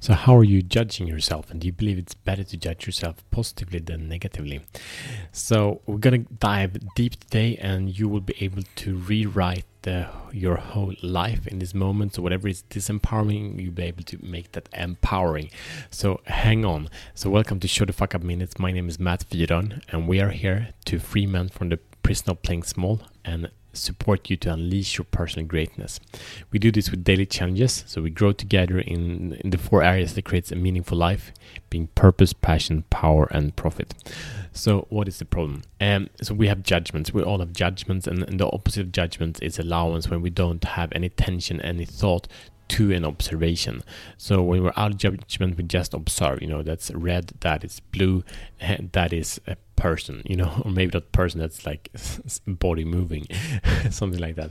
So, how are you judging yourself? And do you believe it's better to judge yourself positively than negatively? So, we're going to dive deep today, and you will be able to rewrite the, your whole life in this moment. So, whatever is disempowering, you'll be able to make that empowering. So, hang on. So, welcome to Show the Fuck Up Minutes. My name is Matt Fyron, and we are here to free men from the prison of playing small and support you to unleash your personal greatness. We do this with daily challenges, so we grow together in, in the four areas that creates a meaningful life, being purpose, passion, power, and profit. So, what is the problem? Um, so we have judgments. We all have judgments, and, and the opposite of judgments is allowance when we don't have any tension, any thought to an observation. So when we're out of judgment, we just observe. You know, that's red, that is blue, that is a person. You know, or maybe that person. That's like body moving, something like that.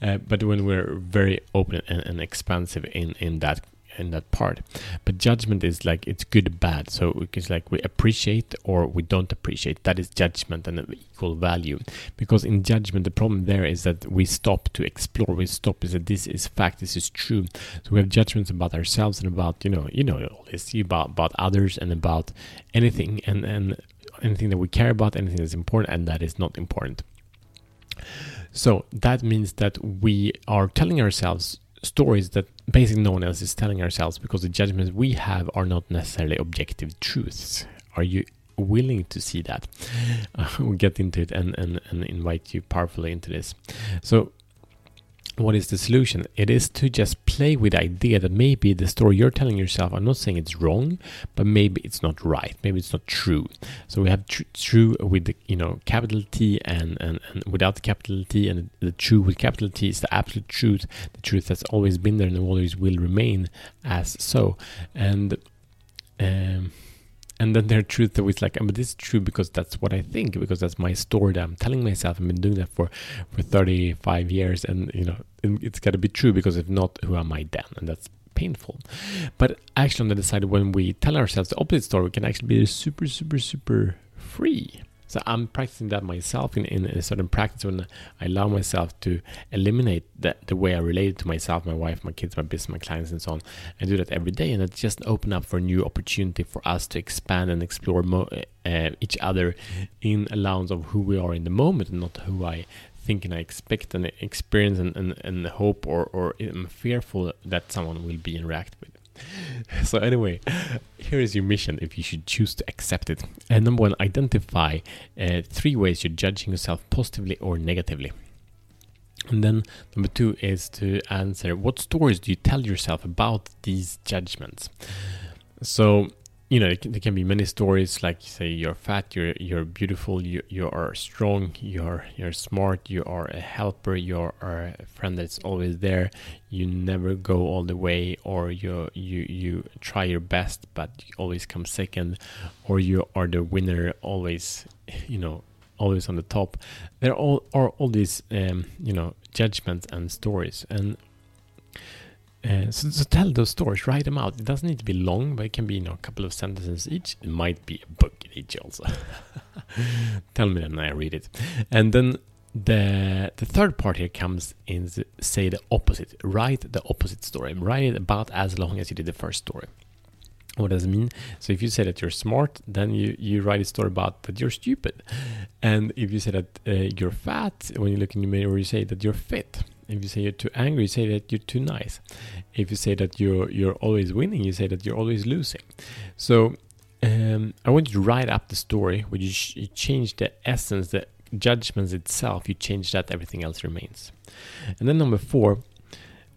Uh, but when we're very open and, and expansive in in that in that part. But judgment is like it's good bad. So it's like we appreciate or we don't appreciate. That is judgment and equal value. Because in judgment, the problem there is that we stop to explore. We stop is that this is fact. This is true. So we have judgments about ourselves and about you know you know all this about about others and about anything and and anything that we care about, anything that's important and that is not important. So that means that we are telling ourselves stories that basically no one else is telling ourselves because the judgments we have are not necessarily objective truths. Are you willing to see that? Uh, we'll get into it and, and, and invite you powerfully into this. So what is the solution? It is to just play with the idea that maybe the story you're telling yourself, I'm not saying it's wrong, but maybe it's not right. Maybe it's not true. So we have tr- true with the, you know, capital T and, and, and without the capital T and the true with capital T is the absolute truth, the truth that's always been there and always will remain as so. And, um, and then there are truths that was like, but this is true because that's what I think, because that's my story that I'm telling myself. I've been doing that for for 35 years, and you know, it's got to be true because if not, who am I then? And that's painful. But actually, on the other side, when we tell ourselves the opposite story, we can actually be super, super, super free. So I'm practicing that myself in, in a certain practice when I allow myself to eliminate the, the way I relate to myself, my wife, my kids, my business, my clients, and so on. I do that every day, and it just open up for a new opportunity for us to expand and explore mo- uh, each other in allowance of who we are in the moment, and not who I think and I expect and experience and, and, and hope or, or am fearful that someone will be interact with. so anyway, here is your mission if you should choose to accept it. And number one, identify uh, three ways you're judging yourself positively or negatively. And then number two is to answer what stories do you tell yourself about these judgments? So you know there can be many stories like say you're fat you're you're beautiful you you are strong you're you're smart you are a helper you're a friend that's always there. You never go all the way or you you you try your best but you always come second or you are the winner always you know always on the top. There are all are all these um, you know judgments and stories. And uh, so, so, tell those stories, write them out. It doesn't need to be long, but it can be you know a couple of sentences each. It might be a book each also. tell me then I read it. And then the the third part here comes in the, say the opposite. Write the opposite story. Write it about as long as you did the first story. What does it mean? So if you say that you're smart, then you, you write a story about that you're stupid. And if you say that uh, you're fat, when you look in the mirror, you say that you're fit if you say you're too angry, you say that you're too nice. If you say that you're you're always winning, you say that you're always losing. So um, I want you to write up the story where you, sh- you change the essence, the judgments itself. You change that, everything else remains. And then number four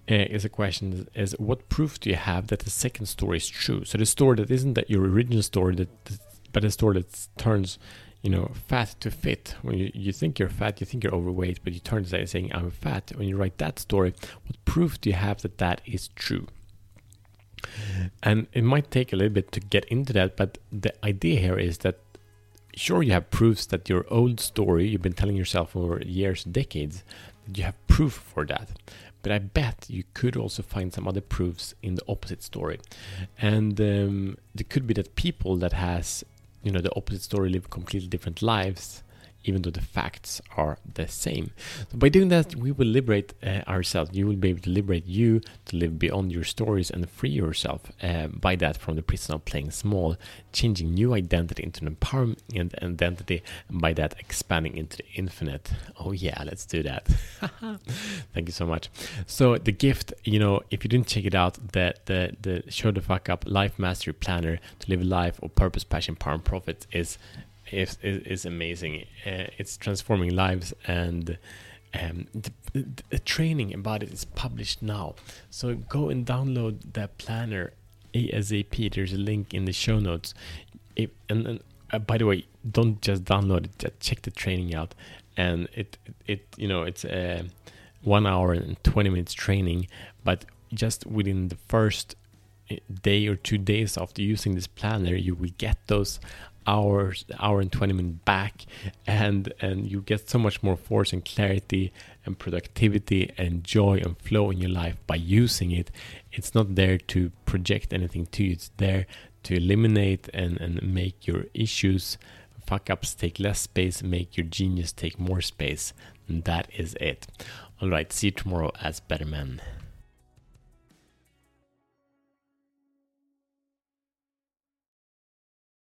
uh, is a question: is what proof do you have that the second story is true? So the story that isn't that your original story, that, that but a story that turns you know, fat to fit. When you, you think you're fat, you think you're overweight, but you turn to saying, I'm fat. When you write that story, what proof do you have that that is true? And it might take a little bit to get into that, but the idea here is that sure, you have proofs that your old story you've been telling yourself for years, decades, that you have proof for that. But I bet you could also find some other proofs in the opposite story. And um, it could be that people that has you know the opposite story live completely different lives even though the facts are the same. So by doing that, we will liberate uh, ourselves. You will be able to liberate you to live beyond your stories and free yourself uh, by that from the prison of playing small, changing new identity into an empowerment identity, and by that expanding into the infinite. Oh yeah, let's do that. Thank you so much. So the gift, you know, if you didn't check it out, the the the show the fuck up life mastery planner to live a life of purpose, passion, power, and profit is is is, amazing. Uh, it's transforming lives and. Um, the, the, training about it is published now. So go and download that planner ASAP. There's a link in the show notes. If, and, and uh, by the way, don't just download it. Just check the training out. And it it you know it's a one hour and twenty minutes training, but just within the first eh, day or two days after using this planner, you will get those hours hour and 20 minutes back and and you get so much more force and clarity and productivity and joy and flow in your life by using it. It's not there to project anything to you. It's there to eliminate and and make your issues fuck ups take less space make your genius take more space. And that is it. All right see you tomorrow as better man